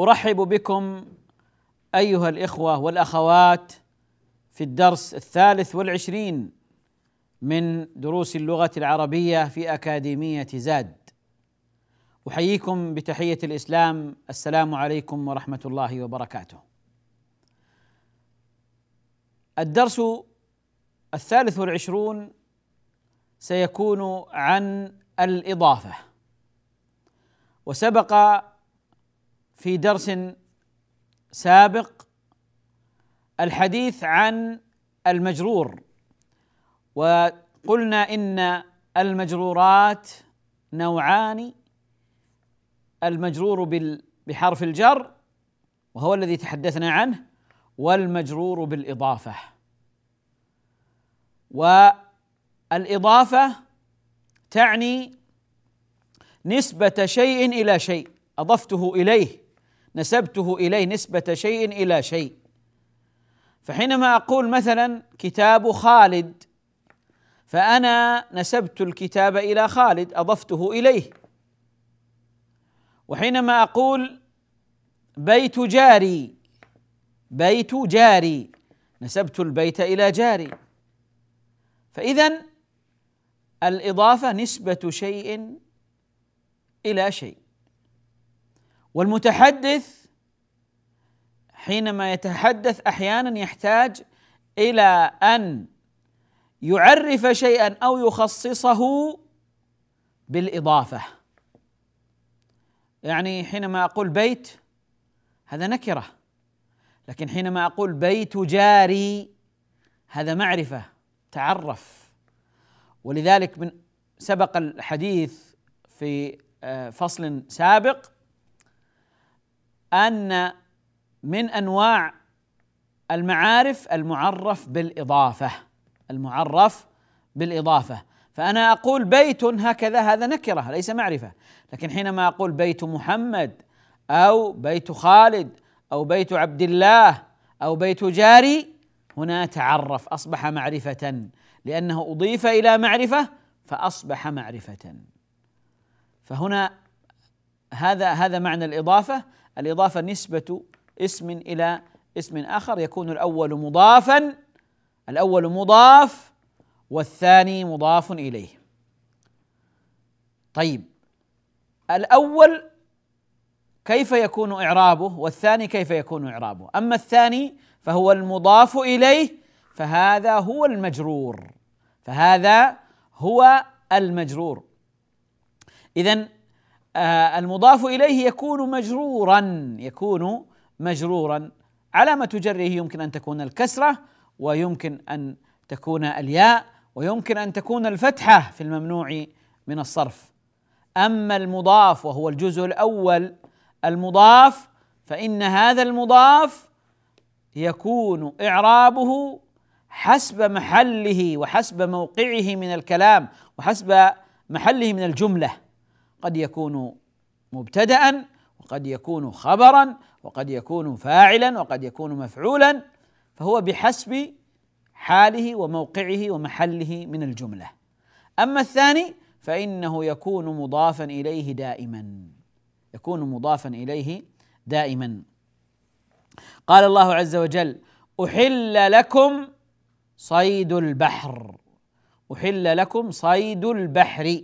أرحب بكم أيها الإخوة والأخوات في الدرس الثالث والعشرين من دروس اللغة العربية في أكاديمية زاد. أحييكم بتحية الإسلام. السلام عليكم ورحمة الله وبركاته. الدرس الثالث والعشرون سيكون عن الإضافة. وسبق في درس سابق الحديث عن المجرور. وقلنا إن المجرورات نوعان المجرور بحرف الجر وهو الذي تحدثنا عنه والمجرور بالإضافة. والإضافة تعني نسبة شيء إلى شيء أضفته إليه. نسبته إليه نسبة شيء إلى شيء. فحينما أقول مثلا كتاب خالد فأنا نسبت الكتاب إلى خالد أضفته إليه. وحينما أقول بيت جاري بيت جاري نسبت البيت إلى جاري. فاذا الإضافة نسبة شيء إلى شيء. والمتحدث حينما يتحدث أحيانا يحتاج إلى أن يعرف شيئا أو يخصصه بالإضافة. يعني حينما أقول بيت هذا نكرة. لكن حينما أقول بيت جاري هذا معرفة تعرف. ولذلك من سبق الحديث في آه، فصل سابق أن من أنواع المعارف المعرف بالإضافة المعرف بالإضافة. فأنا أقول بيت هكذا هذا نكرة ليس معرفة. لكن حينما أقول بيت محمد أو بيت خالد أو بيت عبد الله أو بيت جاري هنا تعرف أصبح معرفة. لأنه أضيف إلى معرفة فأصبح معرفة. فهنا هذا هذا معنى الإضافة. الإضافة نسبة اسم إلى اسم آخر يكون الأول مضافا الأول مضاف والثاني مضاف إليه. طيب الأول كيف يكون إعرابه والثاني كيف يكون إعرابه؟ أما الثاني فهو المضاف إليه فهذا هو المجرور فهذا هو المجرور. آه المضاف إليه يكون مجرورا يكون مجرورا. علامة جره يمكن أن تكون الكسرة ويمكن أن تكون الياء ويمكن أن تكون الفتحة في الممنوع من الصرف. أما المضاف وهو الجزء الأول المضاف فإن هذا المضاف يكون إعرابه حسب محله وحسب موقعه من الكلام وحسب محله من الجملة. قد يكون مبتدأ وقد يكون خبرا وقد يكون فاعلا وقد يكون مفعولا فهو بحسب حاله وموقعه ومحله من الجملة. أما الثاني فإنه يكون مضافا إليه دائما. يكون مضافا إليه دائما. قال الله عز وجل أحل لكم صيد البحر. أحل لكم صيد البحر.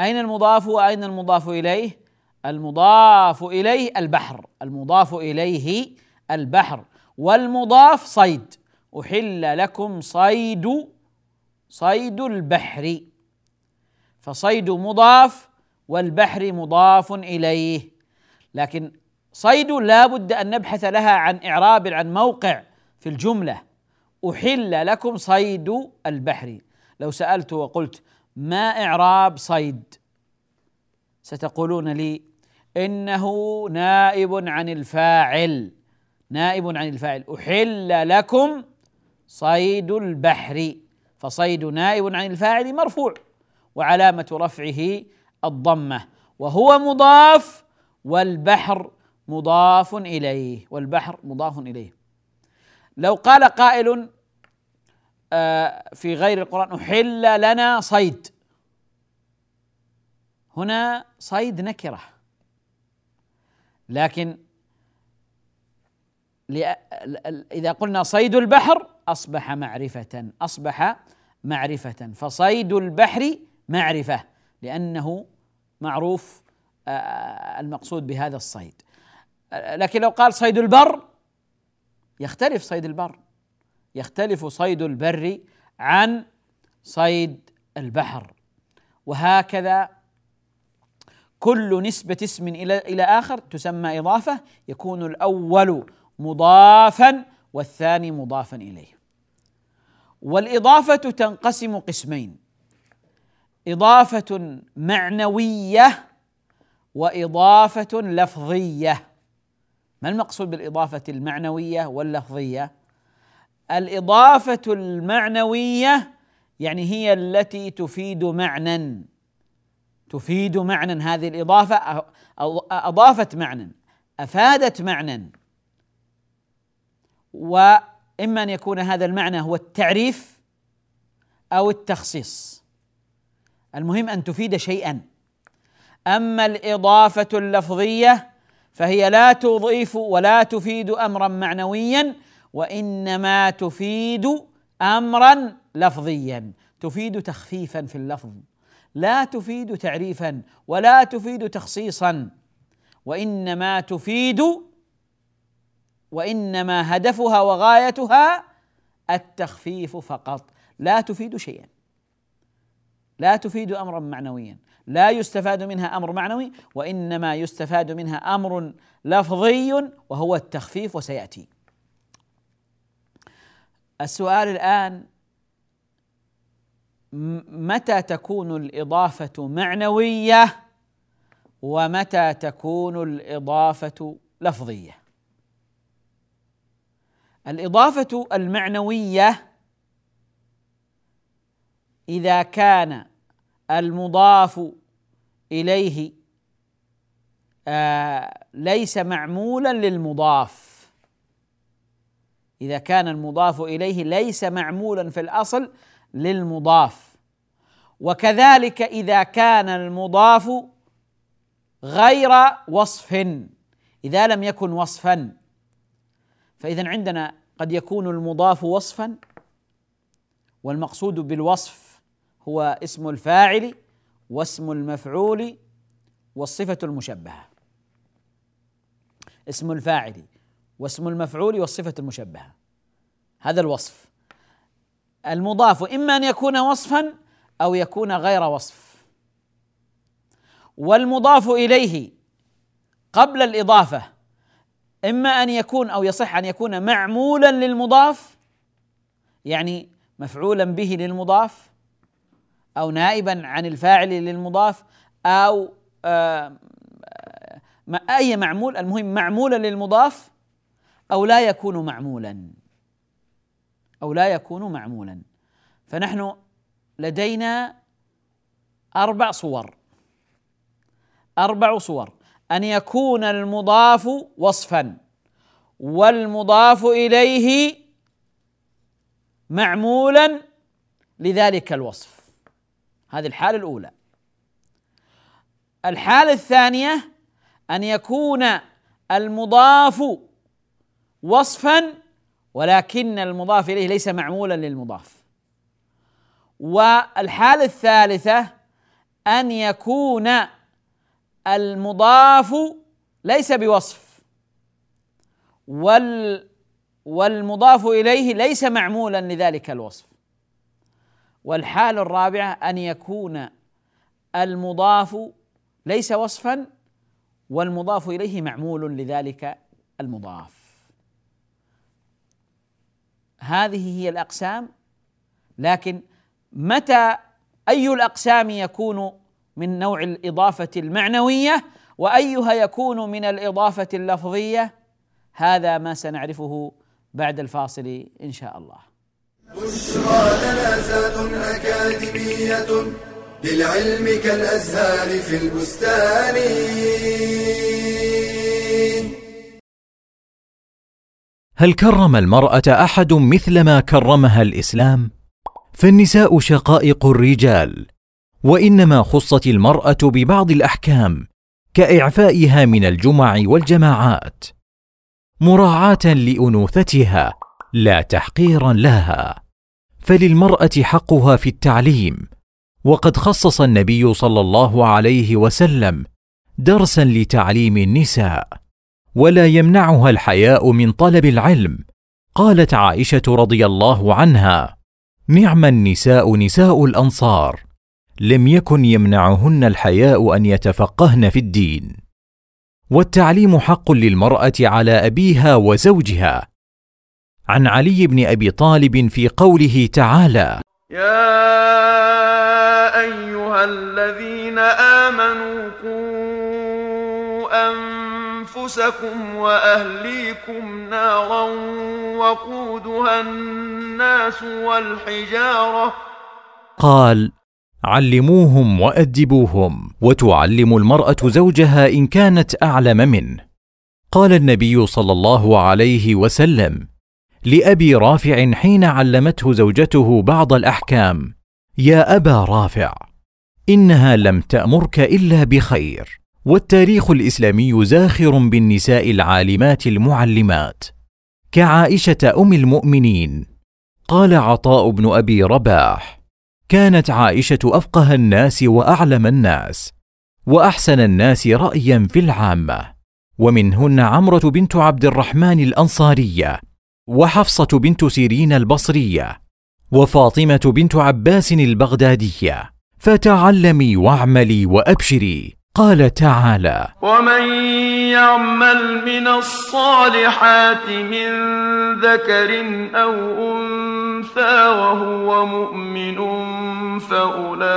أين المضاف وأين المضاف إليه؟ المضاف إليه البحر. المضاف إليه البحر. والمضاف صيد. أحل لكم صيد صيد البحر. فصيد مضاف والبحر مضاف إليه. لكن صيد لا بد أن نبحث لها عن إعراب عن موقع في الجملة. أحل لكم صيد البحر. لو سألت وقلت ما إعراب صيد. ستقولون لي إنه نائب عن الفاعل. نائب عن الفاعل. أحل لكم صيد البحر. فصيد نائب عن الفاعل مرفوع. وعلامة رفعه الضمة. وهو مضاف والبحر مضاف إليه. والبحر مضاف إليه. لو قال قائل في غير القرآن احل لنا صيد. هنا صيد نكرة. لكن إذا قلنا صيد البحر أصبح معرفة أصبح معرفة. فصيد البحر معرفة لأنه معروف آه، المقصود بهذا الصيد. لكن لو قال صيد البر يختلف صيد البر. يختلف صيد البر عن صيد البحر. وهكذا كل نسبة اسم إلى إلى آخر تسمى إضافة يكون الأول مضافا والثاني مضافا إليه. والإضافة تنقسم قسمين. إضافة معنوية وإضافة لفظية. ما المقصود بالإضافة المعنوية واللفظية؟ الإضافة المعنوية يعني هي التي تفيد معنى. تفيد معنى هذه الإضافة أضافت معنى أفادت معنى. وإما أن يكون هذا المعنى هو التعريف أو التخصيص. المهم أن تفيد شيئا. أما الإضافة اللفظية فهي لا تضيف ولا تفيد امرا معنويا وإنما تفيد امرا لفظيا تفيد تخفيفا في اللفظ. لا تفيد تعريفا ولا تفيد تخصيصا. وإنما تفيد وإنما هدفها وغايتها التخفيف فقط. لا تفيد شيئا. لا تفيد امرا معنويا. لا يستفاد منها أمر معنوي وإنما يستفاد منها أمر لفظي وهو التخفيف وسيأتي. السؤال الآن متى تكون الإضافة معنوية ومتى تكون الإضافة لفظية؟ الإضافة المعنوية إذا كان المضاف إليه آه ليس معمولا للمضاف. إذا كان المضاف إليه ليس معمولا في الأصل للمضاف. وكذلك إذا كان المضاف غير وصف إذا لم يكن وصفا. فاذا عندنا قد يكون المضاف وصفا والمقصود بالوصف هو اسم الفاعل واسم المفعول والصفة المشبهة. اسم الفاعل واسم المفعول والصفة المشبهة. هذا الوصف. المضاف إما أن يكون وصفا أو يكون غير وصف. والمضاف إليه قبل الإضافة إما أن يكون أو يصح أن يكون معمولا للمضاف يعني مفعولا به للمضاف أو نائبا عن الفاعل للمضاف أو آه، أي معمول المهم معمولا للمضاف أو لا يكون معمولا. أو لا يكون معمولا. فنحن لدينا أربع صور. أربع صور. أن يكون المضاف وصفا. والمضاف إليه معمولا لذلك الوصف. هذه الحالة الأولى. الحالة الثانية أن يكون المضاف وصفا ولكن المضاف إليه ليس معمولا للمضاف. والحالة الثالثة أن يكون المضاف ليس بوصف وال والمضاف إليه ليس معمولا لذلك الوصف. والحال الرابعة أن يكون المضاف ليس وصفا والمضاف إليه معمول لذلك المضاف. هذه هي الأقسام لكن متى أي الأقسام يكون من نوع الإضافة المعنوية وأيها يكون من الإضافة اللفظية؟ هذا ما سنعرفه بعد الفاصل إن شاء الله. بشرى لنا أكاديمية للعلم كالأزهار في البستان. هل كرم المرأة أحد مثل ما كرمها الإسلام؟ فالنساء شقائق الرجال وإنما خصت المرأة ببعض الأحكام كإعفائها من الجمع والجماعات مراعاة لأنوثتها لا تحقيرا لها. فللمرأة حقها في التعليم وقد خصص النبي صلى الله عليه وسلم درسا لتعليم النساء. ولا يمنعها الحياء من طلب العلم. قالت عائشة رضي الله عنها نعم النساء نساء الأنصار. لم يكن يمنعهن الحياء أن يتفقهن في الدين. والتعليم حق للمرأة على أبيها وزوجها. عن علي بن أبي طالب في قوله تعالى يا أيها الذين آمنوا قوا أنفسكم وأهليكم نارا وقودها الناس والحجارة. قال علموهم وأدبوهم وتعلم المرأة زوجها إن كانت أعلم منه. قال النبي صلى الله عليه وسلم لأبي رافع حين علمته زوجته بعض الأحكام يا أبا رافع إنها لم تأمرك إلا بخير. والتاريخ الإسلامي زاخر بالنساء العالمات المعلمات. كعائشة أم المؤمنين. قال عطاء بن أبي رباح كانت عائشة أفقه الناس وأعلم الناس وأحسن الناس رايا في العامة. ومنهن عمرة بنت عبد الرحمن الأنصارية وحفصة بنت سيرين البصرية وفاطمة بنت عباس البغدادية. فتعلمي واعملي وأبشري. قال تعالى ومن يعمل من الصالحات من ذكر أو انثى وهو مؤمن فاولئك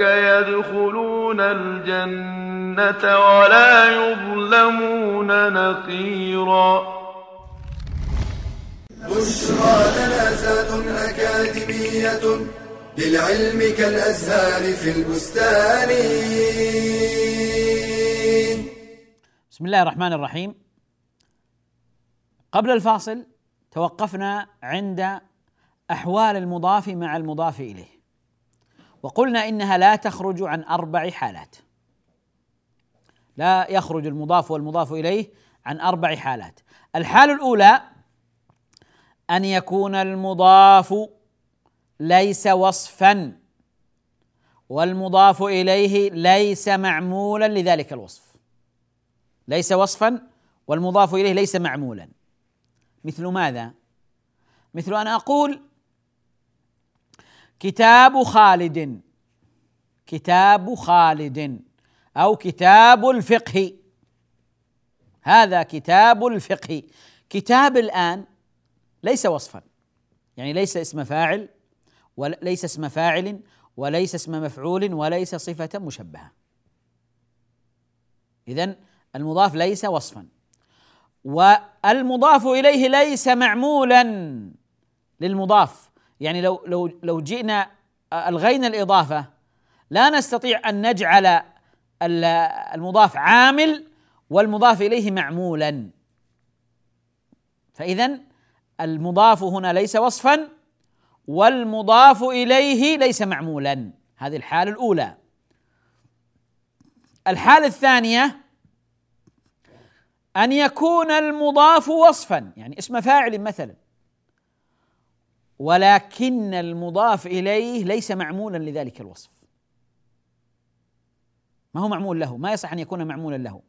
يدخلون الجنه ولا يظلمون نقيرا بشرى لنا أكاديمية للعلم كالأزهار في البستان. بسم الله الرحمن الرحيم. قبل الفاصل توقفنا عند أحوال المضاف مع المضاف إليه. وقلنا إنها لا تخرج عن أربع حالات. لا يخرج المضاف والمضاف إليه عن أربع حالات. الحالة الأولى أن يكون المضاف ليس وصفا والمضاف إليه ليس معمولا لذلك الوصف. ليس وصفا والمضاف إليه ليس معمولا. مثل ماذا؟ مثل أن أقول كتاب خالد كتاب خالد أو كتاب الفقه. هذا كتاب الفقه. كتاب الآن ليس وصفا يعني ليس اسم فاعل وليس اسم فاعل وليس اسم مفعول وليس صفة مشبهة. إذا المضاف ليس وصفا. والمضاف إليه ليس معمولا للمضاف. يعني لو لو لو جئنا ألغينا الإضافة لا نستطيع أن نجعل المضاف عامل والمضاف إليه معمولا. فإذا المضاف هنا ليس وصفا والمضاف إليه ليس معمولا. هذه الحالة الأولى. الحالة الثانية أن يكون المضاف وصفا يعني اسم فاعل مثلا. ولكن المضاف إليه ليس معمولا لذلك الوصف. ما هو معمول له؟ ما يصح أن يكون معمولا له.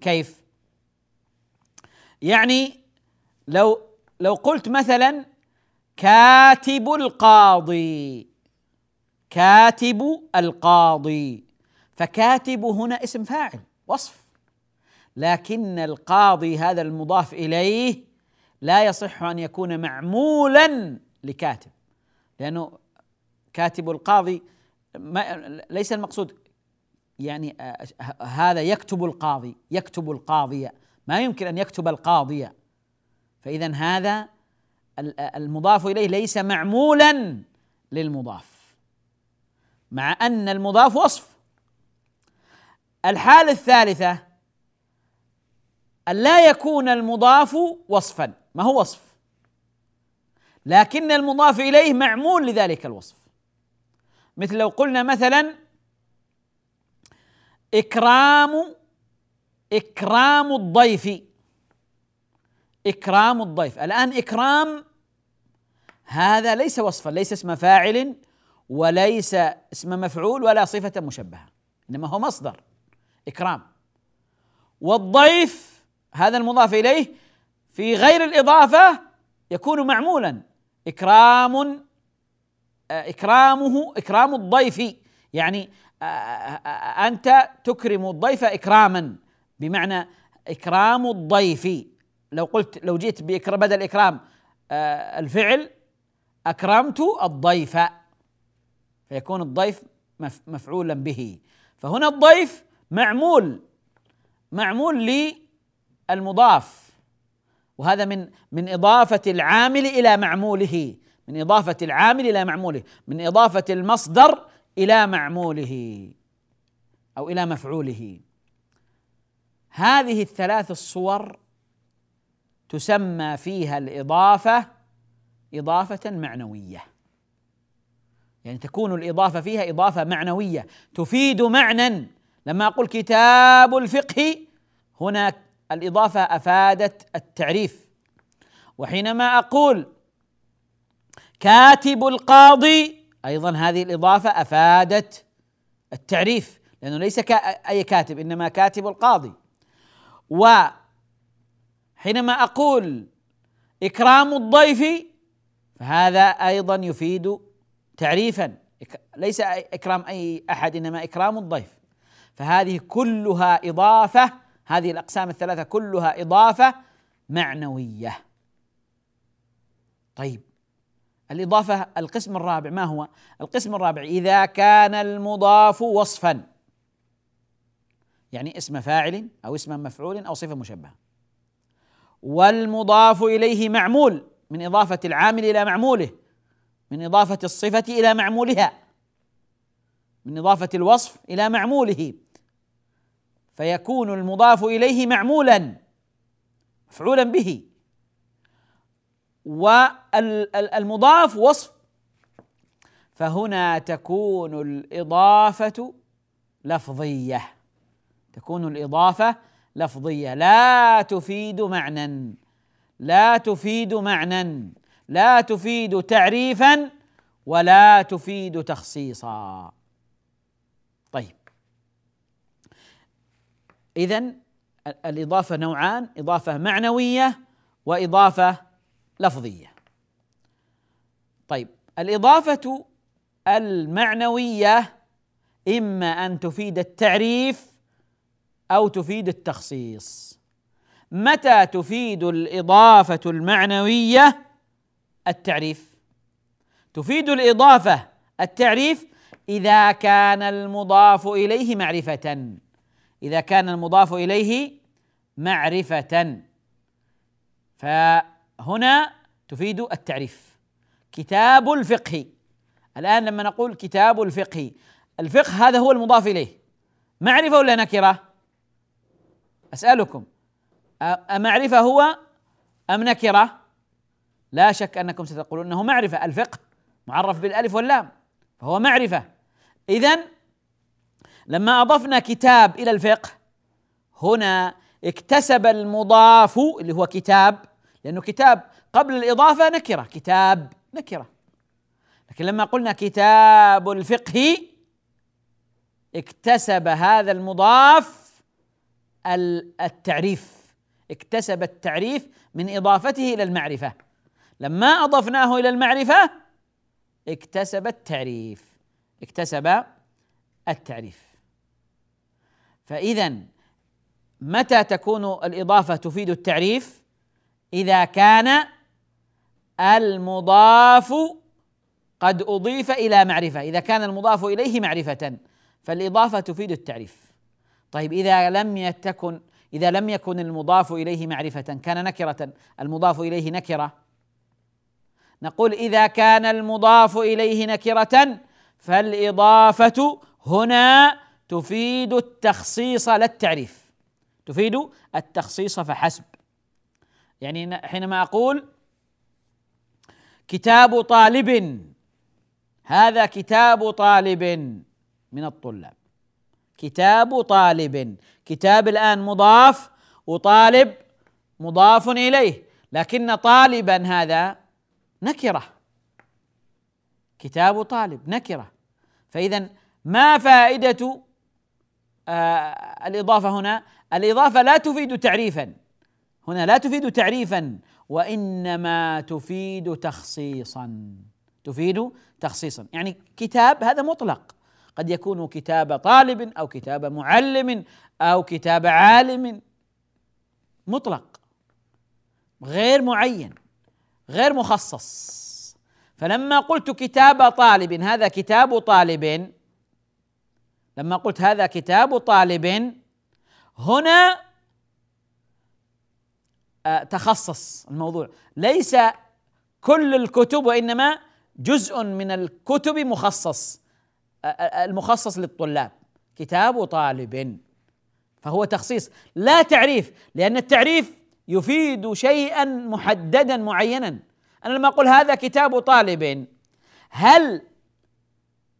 كيف؟ يعني لو لو قلت مثلا كاتب القاضي. كاتب القاضي. فكاتب هنا اسم فاعل وصف. لكن القاضي هذا المضاف إليه لا يصح أن يكون معمولا لكاتب لأنه كاتب القاضي ما ليس المقصود. يعني آه، هذا يكتب القاضي يكتب القاضية ما يمكن أن يكتب القاضية فاذا هذا المضاف إليه ليس معمولا للمضاف مع أن المضاف وصف. الحالة الثالثة أن لا يكون المضاف وصفا ما هو وصف؟ لكن المضاف إليه معمول لذلك الوصف. مثل لو قلنا مثلا إكرام إكرام الضيف إكرام الضيف. الآن إكرام هذا ليس وصفا ليس اسم فاعل وليس اسم مفعول ولا صفة مشبهة إنما هو مصدر إكرام. والضيف هذا المضاف إليه في غير الإضافة يكون معمولا إكرام إكرامه إكرام الضيف يعني أنت تكرم الضيف إكراما بمعنى إكرام الضيف. لو قلت لو بإكرام بدل إكرام الفعل أكرمت الضيف. فيكون الضيف مفعولا به. فهنا الضيف معمول معمول للمضاف. وهذا من من إضافة العامل إلى معموله. من إضافة العامل إلى معموله. من إضافة المصدر إلى معموله. أو إلى مفعوله. هذه الثلاث الصور تسمى فيها الإضافة إضافة معنوية. يعني تكون الإضافة فيها إضافة معنوية. تفيد معنى. لما أقول كتاب الفقه هنا الإضافة أفادت التعريف. وحينما أقول كاتب القاضي أيضا هذه الإضافة أفادت التعريف لأنه ليس أي كاتب إنما كاتب القاضي. وحينما أقول إكرام الضيف فهذا أيضا يفيد تعريفا. ليس إكرام أي أحد إنما إكرام الضيف. فهذه كلها إضافة هذه الأقسام الثلاثة كلها إضافة معنوية. طيب الإضافة القسم الرابع ما هو؟ القسم الرابع إذا كان المضاف وصفا. يعني اسم فاعل أو اسم مفعول أو صفة مشبهة. والمضاف إليه معمول. من إضافة العامل إلى معموله من إضافة الصفة إلى معمولها من إضافة الوصف إلى معموله. فيكون المضاف إليه معمولا مفعولا به. والمضاف وصف فهنا تكون الإضافة لفظية. تكون الإضافة لفظية. لا تفيد معنى لا تفيد معنى لا تفيد تعريفا ولا تفيد تخصيصا. طيب. اذا الإضافة نوعان إضافة معنوية وإضافة لفظية. طيب. الإضافة المعنوية إما أن تفيد التعريف أو تفيد التخصيص. متى تفيد الإضافة المعنوية؟ التعريف. تفيد الإضافة التعريف إذا كان المضاف إليه معرفة. إذا كان المضاف إليه معرفة. فهنا تفيد التعريف. كتاب الفقه. الآن لما نقول كتاب الفقه الفقه هذا هو المضاف إليه. معرفة ولا نكرة؟ أسألكم. أمعرفة هو أم نكرة؟ لا شك أنكم ستقولون أنه معرفة. الفقه معرف بالألف واللام فهو معرفة. إذا لما أضفنا كتاب إلى الفقه هنا اكتسب المضاف اللي هو كتاب لأنه كتاب قبل الإضافة نكرة كتاب نكرة. لكن لما قلنا كتاب الفقه اكتسب هذا المضاف التعريف. اكتسب التعريف من إضافته إلى المعرفة. لما أضفناه إلى المعرفة اكتسب التعريف اكتسب التعريف. فإذا متى تكون الإضافة تفيد التعريف؟ إذا كان المضاف قد أضيف إلى معرفة. إذا كان المضاف إليه معرفة فالإضافة تفيد التعريف. طيب إذا لم تكن إذا لم يكن المضاف إليه معرفة كان نكرة. المضاف إليه نكرة. نقول إذا كان المضاف إليه نكرة فالإضافة هنا تفيد التخصيص لا التعريف. تفيد التخصيص فحسب. يعني حينما أقول كتاب طالب هذا كتاب طالب من الطلاب. كتاب طالب كتاب الآن مضاف وطالب مضاف إليه لكن طالبا هذا نكرة. كتاب طالب نكرة. فاذا ما فائدة آه الإضافة هنا؟ الإضافة لا تفيد تعريفا. هنا لا تفيد تعريفا وإنما تفيد تخصيصا. تفيد تخصيصا. يعني كتاب هذا مطلق. قد يكون كتاب طالب أو كتاب معلم أو كتاب عالم. مطلق. غير معين. غير مخصص. فلما قلت كتاب طالب هذا كتاب طالب. لما قلت هذا كتاب طالب هنا آه، تخصص الموضوع. ليس كل الكتب وإنما جزء من الكتب مخصص. المخصص للطلاب كتاب طالب فهو تخصيص. لا تعريف لأن التعريف يفيد شيئا محددا معينا. أنا لما أقول هذا كتاب طالب هل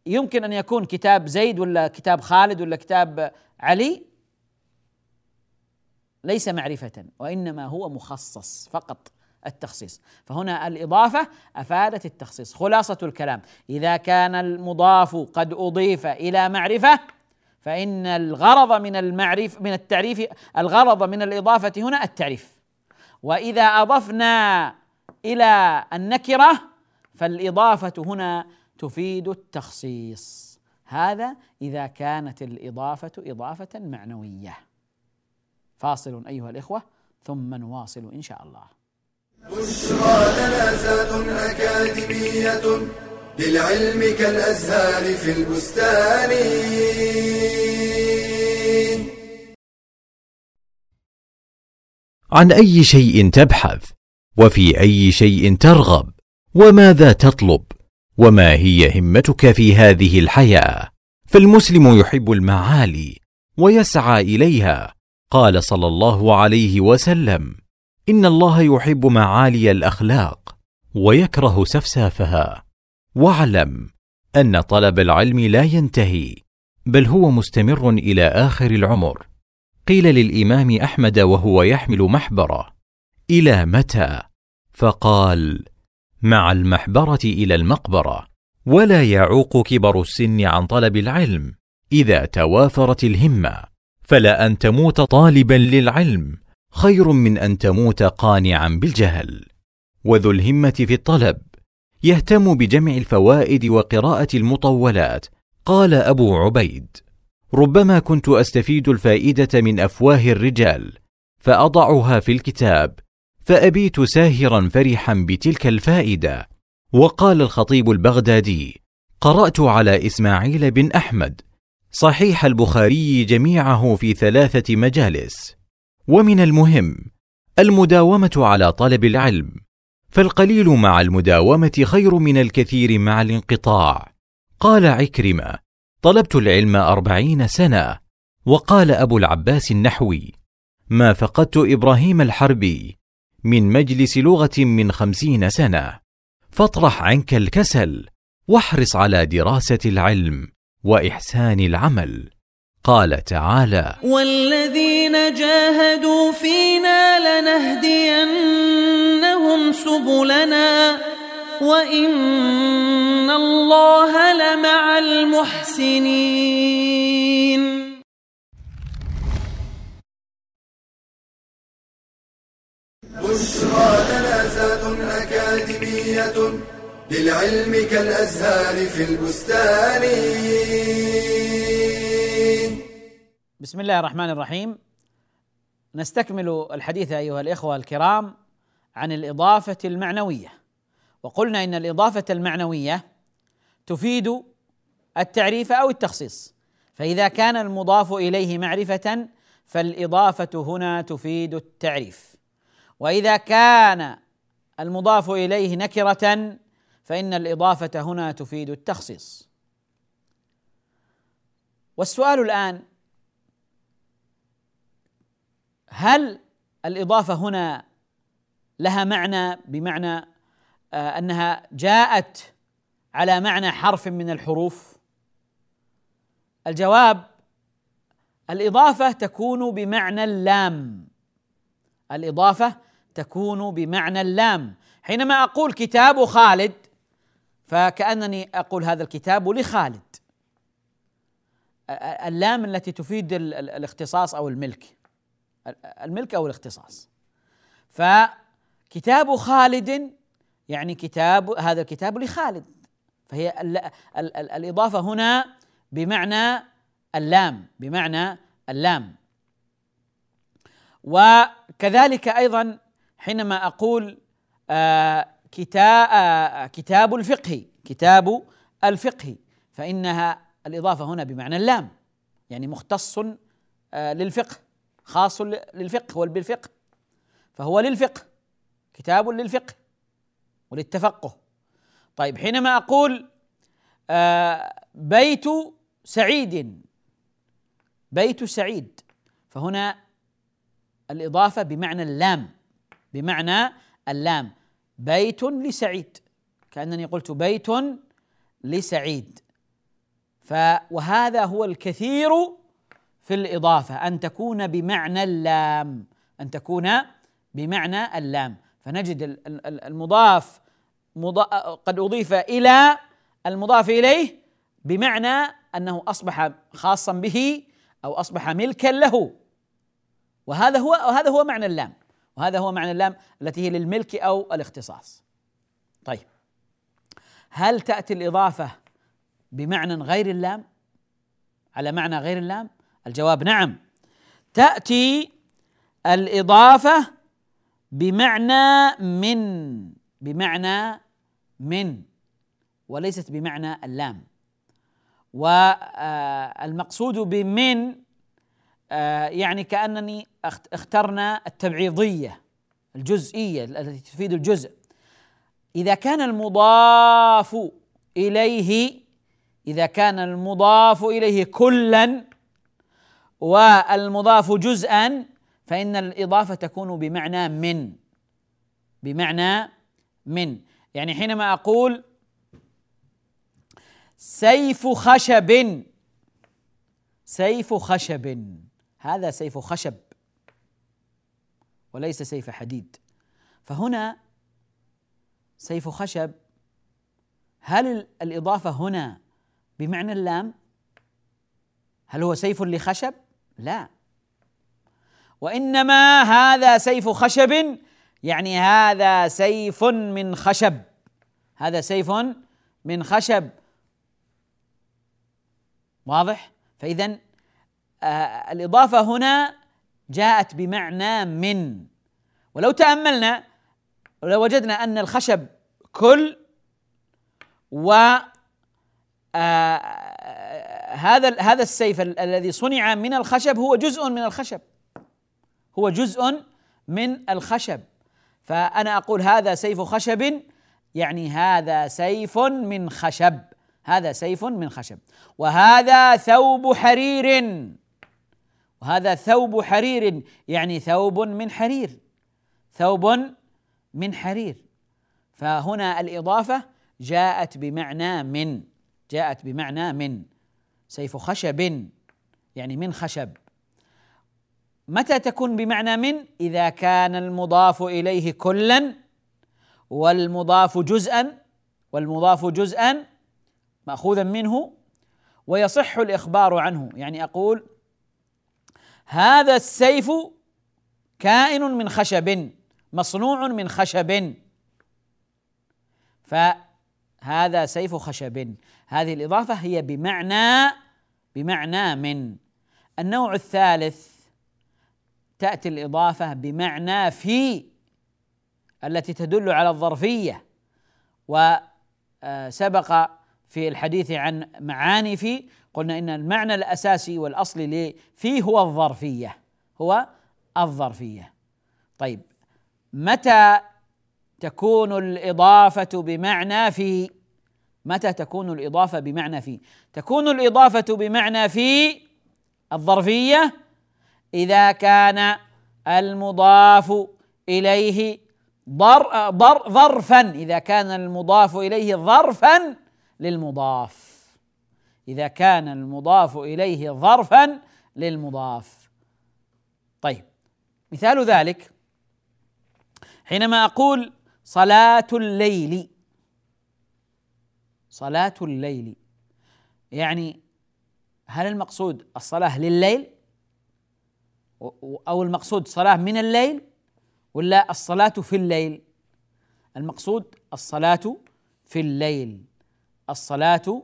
يمكن أن يكون كتاب زيد ولا كتاب خالد ولا كتاب علي؟ ليس معرفة وإنما هو مخصص فقط. التخصيص. فهنا الإضافة أفادت التخصيص. خلاصة الكلام. إذا كان المضاف قد أضيف إلى معرفة فإن الغرض من المعرف من التعريف الغرض من الإضافة هنا التعريف. وإذا أضفنا إلى النكرة فالإضافة هنا تفيد التخصيص. هذا إذا كانت الإضافة إضافة معنوية. فاصل أيها الإخوة ثم نواصل إن شاء الله. بشرى لنا أكاديمية للعلم كالأزهار في البستان. عن أي شيء تبحث؟ وفي أي شيء ترغب؟ وماذا تطلب؟ وما هي همتك في هذه الحياة؟ فالمسلم يحب المعالي ويسعى إليها قال صلى الله عليه وسلم. إن الله يحب معالي الأخلاق ويكره سفسافها. واعلم أن طلب العلم لا ينتهي بل هو مستمر إلى آخر العمر. قيل للإمام أحمد وهو يحمل محبره إلى متى؟ فقال مع المحبرة إلى المقبرة ولا يعوق كبر السن عن طلب العلم إذا توافرت الهمة فلا أن تموت طالبا للعلم. خير من أن تموت قانعا بالجهل. وذو الهمة في الطلب يهتم بجمع الفوائد وقراءة المطولات قال أبو عبيد. ربما كنت أستفيد الفائدة من أفواه الرجال فأضعها في الكتاب فأبيت ساهرا فرحا بتلك الفائدة. وقال الخطيب البغدادي قرأت على إسماعيل بن أحمد صحيح البخاري جميعه في ثلاثة مجالس. ومن المهم المداومة على طلب العلم فالقليل مع المداومة خير من الكثير مع الانقطاع. قال عكرمة طلبت العلم أربعين سنة. وقال أبو العباس النحوي ما فقدت إبراهيم الحربي من مجلس لغة من خمسين سنة. فاطرح عنك الكسل واحرص على دراسة العلم وإحسان العمل. قال تعالى والذين جاهدوا فينا لنهدينهم سبلنا وإن الله لمع المحسنين. بشرى جنازات أكاديمية للعلم كالأزهار في البستان. بسم الله الرحمن الرحيم. نستكمل الحديث أيها الإخوة الكرام عن الإضافة المعنوية. وقلنا إن الإضافة المعنوية تفيد التعريف أو التخصيص. فإذا كان المضاف إليه معرفة فالإضافة هنا تفيد التعريف. وإذا كان المضاف إليه نكرة فإن الإضافة هنا تفيد التخصيص. والسؤال الآن هل الإضافة هنا لها معنى بمعنى آه، أنها جاءت على معنى حرف من الحروف؟ الجواب الإضافة تكون بمعنى اللام. الإضافة تكون بمعنى اللام. حينما أقول كتاب خالد فكأنني أقول هذا الكتاب لخالد. اللام التي تفيد الاختصاص أو الملك. الملك أو الاختصاص. فكتاب خالد يعني كتاب هذا الكتاب لخالد. فهي ال ال ال الإضافة هنا بمعنى اللام بمعنى اللام. وكذلك أيضا حينما أقول آه كتاب آه كتاب الفقه كتاب الفقه فإنها الإضافة هنا بمعنى اللام يعني مختص آه للفقه. خاص للفقه والبالفقه. فهو للفقه كتاب للفقه وللتفقه. طيب حينما أقول آه بيت سعيد بيت سعيد فهنا الإضافة بمعنى اللام بمعنى اللام. بيت لسعيد كأنني قلت بيت لسعيد. ف وهذا هو الكثير في الإضافة أن تكون بمعنى اللام أن تكون بمعنى اللام. فنجد المضاف قد أضيف إلى المضاف إليه بمعنى أنه أصبح خاصا به أو أصبح ملكا له. وهذا هو وهذا هو معنى اللام. وهذا هو معنى اللام التي هي للملك أو الاختصاص. طيب. هل تأتي الإضافة بمعنى غير اللام؟ على معنى غير اللام؟ الجواب نعم. تأتي الإضافة بمعنى من بمعنى من وليست بمعنى اللام. والمقصود بمن آه، يعني كأنني اخترنا التبعيضية الجزئية التي تفيد الجزء. إذا كان المضاف إليه إذا كان المضاف إليه كلا والمضاف جزءا فإن الإضافة تكون بمعنى من. بمعنى من. يعني حينما أقول سيف خشب. سيف خشب. هذا سيف خشب وليس سيف حديد. فهنا سيف خشب هل الإضافة هنا بمعنى اللام؟ هل هو سيف لخشب؟ لا. وإنما هذا سيف خشب يعني هذا سيف من خشب. هذا سيف من خشب. واضح؟ فإذا آه الإضافة هنا جاءت بمعنى من. ولو تأملنا ولو وجدنا أن الخشب كل و آه هذا هذا السيف الذي صنع من الخشب هو جزء من الخشب. هو جزء من الخشب. فأنا أقول هذا سيف خشب يعني هذا سيف من خشب. هذا سيف من خشب. وهذا ثوب حرير. وهذا ثوب حرير يعني ثوب من حرير. ثوب من حرير. فهنا الإضافة جاءت بمعنى من. جاءت بمعنى من. سيف خشب. يعني من خشب. متى تكون بمعنى من؟ إذا كان المضاف إليه كلا والمضاف جزءا والمضاف جزءا ماخوذا منه ويصح الإخبار عنه. يعني أقول هذا السيف كائن من خشب مصنوع من خشب. فهذا سيف خشب. هذه الإضافة هي بمعنى بمعنى من. النوع الثالث تأتي الإضافة بمعنى في التي تدل على الظرفية وسبق في الحديث عن معاني في قلنا إن المعنى الأساسي والاصلي في هو الظرفية هو الظرفية. طيب متى تكون الإضافة بمعنى في؟ متى تكون الإضافة بمعنى في؟ تكون الإضافة بمعنى في الظرفية إذا كان المضاف إليه ضر ظرفا. إذا كان المضاف إليه ظرفا للمضاف. إذا كان المضاف إليه ظرفا للمضاف. طيب مثال ذلك. حينما أقول صلاة الليل صلاة الليل. يعني هل المقصود الصلاة لليل أو المقصود صلاة من الليل ولا الصلاة في الليل؟ المقصود الصلاة في الليل. الصلاة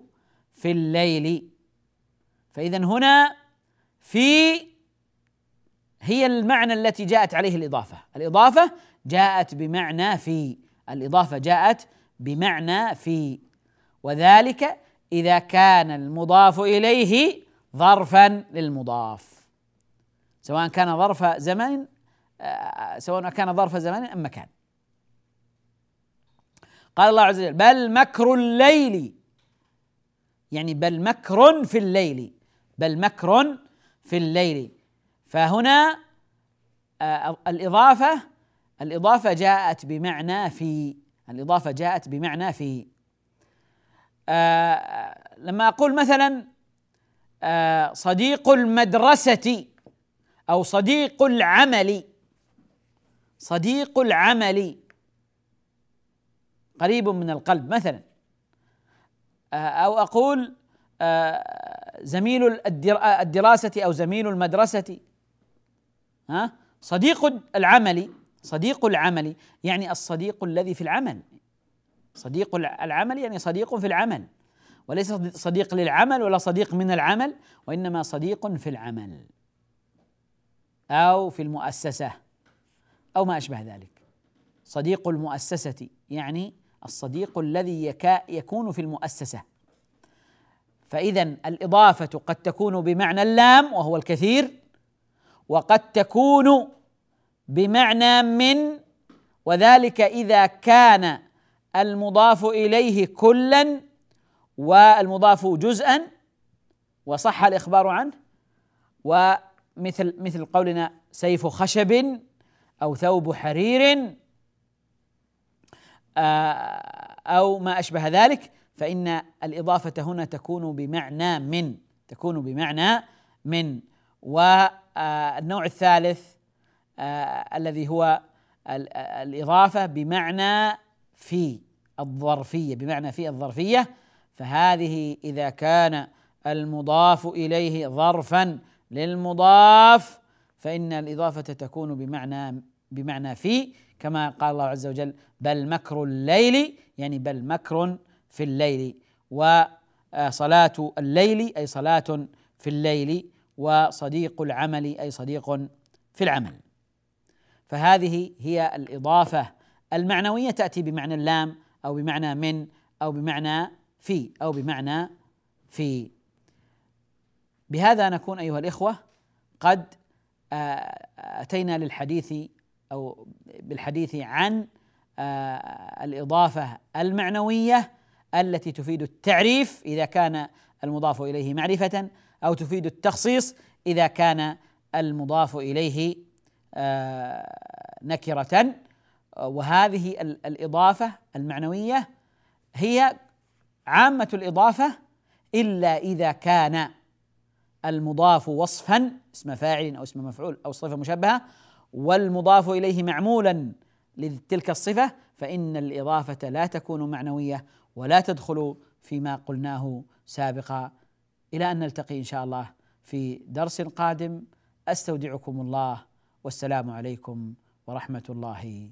في الليل. فإذا هنا في هي المعنى التي جاءت عليه الإضافة. الإضافة جاءت بمعنى في. الإضافة جاءت بمعنى في. وذلك إذا كان المضاف إليه ظرفا للمضاف. سواء كان ظرف زمن آه، سواء كان ظرف زمان أم مكان. قال الله عز وجل بل مكر الليل. يعني بل مكر في الليل. بل مكر في الليل. فهنا آه الإضافة الإضافة جاءت بمعنى في الإضافة جاءت بمعنى في. لما أقول مثلا آه صديق المدرسة أو صديق العمل صديق العمل قريب من القلب مثلا. آه، أو أقول آه، زميل الدراسة أو زميل المدرسة. ها؟ صديق العمل صديق العمل يعني الصديق الذي في العمل. صديق العمل يعني صديق في العمل وليس صديق للعمل ولا صديق من العمل وإنما صديق في العمل أو في المؤسسة أو ما أشبه ذلك. صديق المؤسسة يعني الصديق الذي يكون في المؤسسة. فإذا الإضافة قد تكون بمعنى اللام وهو الكثير وقد تكون بمعنى من وذلك إذا كان المضاف إليه كلا والمضاف جزءا وصح الإخبار عنه ومثل مثل قولنا سيف خشب أو ثوب حرير آه، أو ما أشبه ذلك فإن الإضافة هنا تكون بمعنى من تكون بمعنى من. والنوع الثالث آه، الذي هو الإضافة بمعنى في. الظرفية بمعنى في الظرفية فهذه إذا كان المضاف إليه ظرفا للمضاف فإن الإضافة تكون بمعنى بمعنى في كما قال الله عز وجل بل مكر الليل يعني بل مكر في الليل وصلاة الليل أي صلاة في الليل وصديق العمل أي صديق في العمل. فهذه هي الإضافة المعنوية تأتي بمعنى اللام أو بمعنى من أو بمعنى في أو بمعنى في. بهذا نكون أيها الإخوة قد آه، أتينا للحديث أو بالحديث عن آه، الإضافة المعنوية التي تفيد التعريف إذا كان المضاف إليه معرفة أو تفيد التخصيص إذا كان المضاف إليه آه، نكرة. وهذه الإضافة المعنوية هي عامة الإضافة إلا إذا كان المضاف وصفا اسم فاعل أو اسم مفعول أو صفة مشبهة والمضاف إليه معمولا لتلك الصفة فإن الإضافة لا تكون معنوية ولا تدخل فيما قلناه سابقا. إلى أن نلتقي إن شاء الله في درس قادم. أستودعكم الله. والسلام عليكم ورحمة الله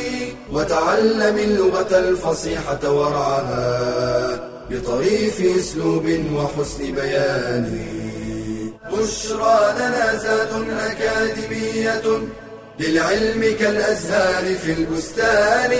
وتعلم اللغة الفصيحة ورعاها بطريف أسلوب وحسن بيان. بشرى لنا زاد أكاديمية للعلم كالأزهار في البستان.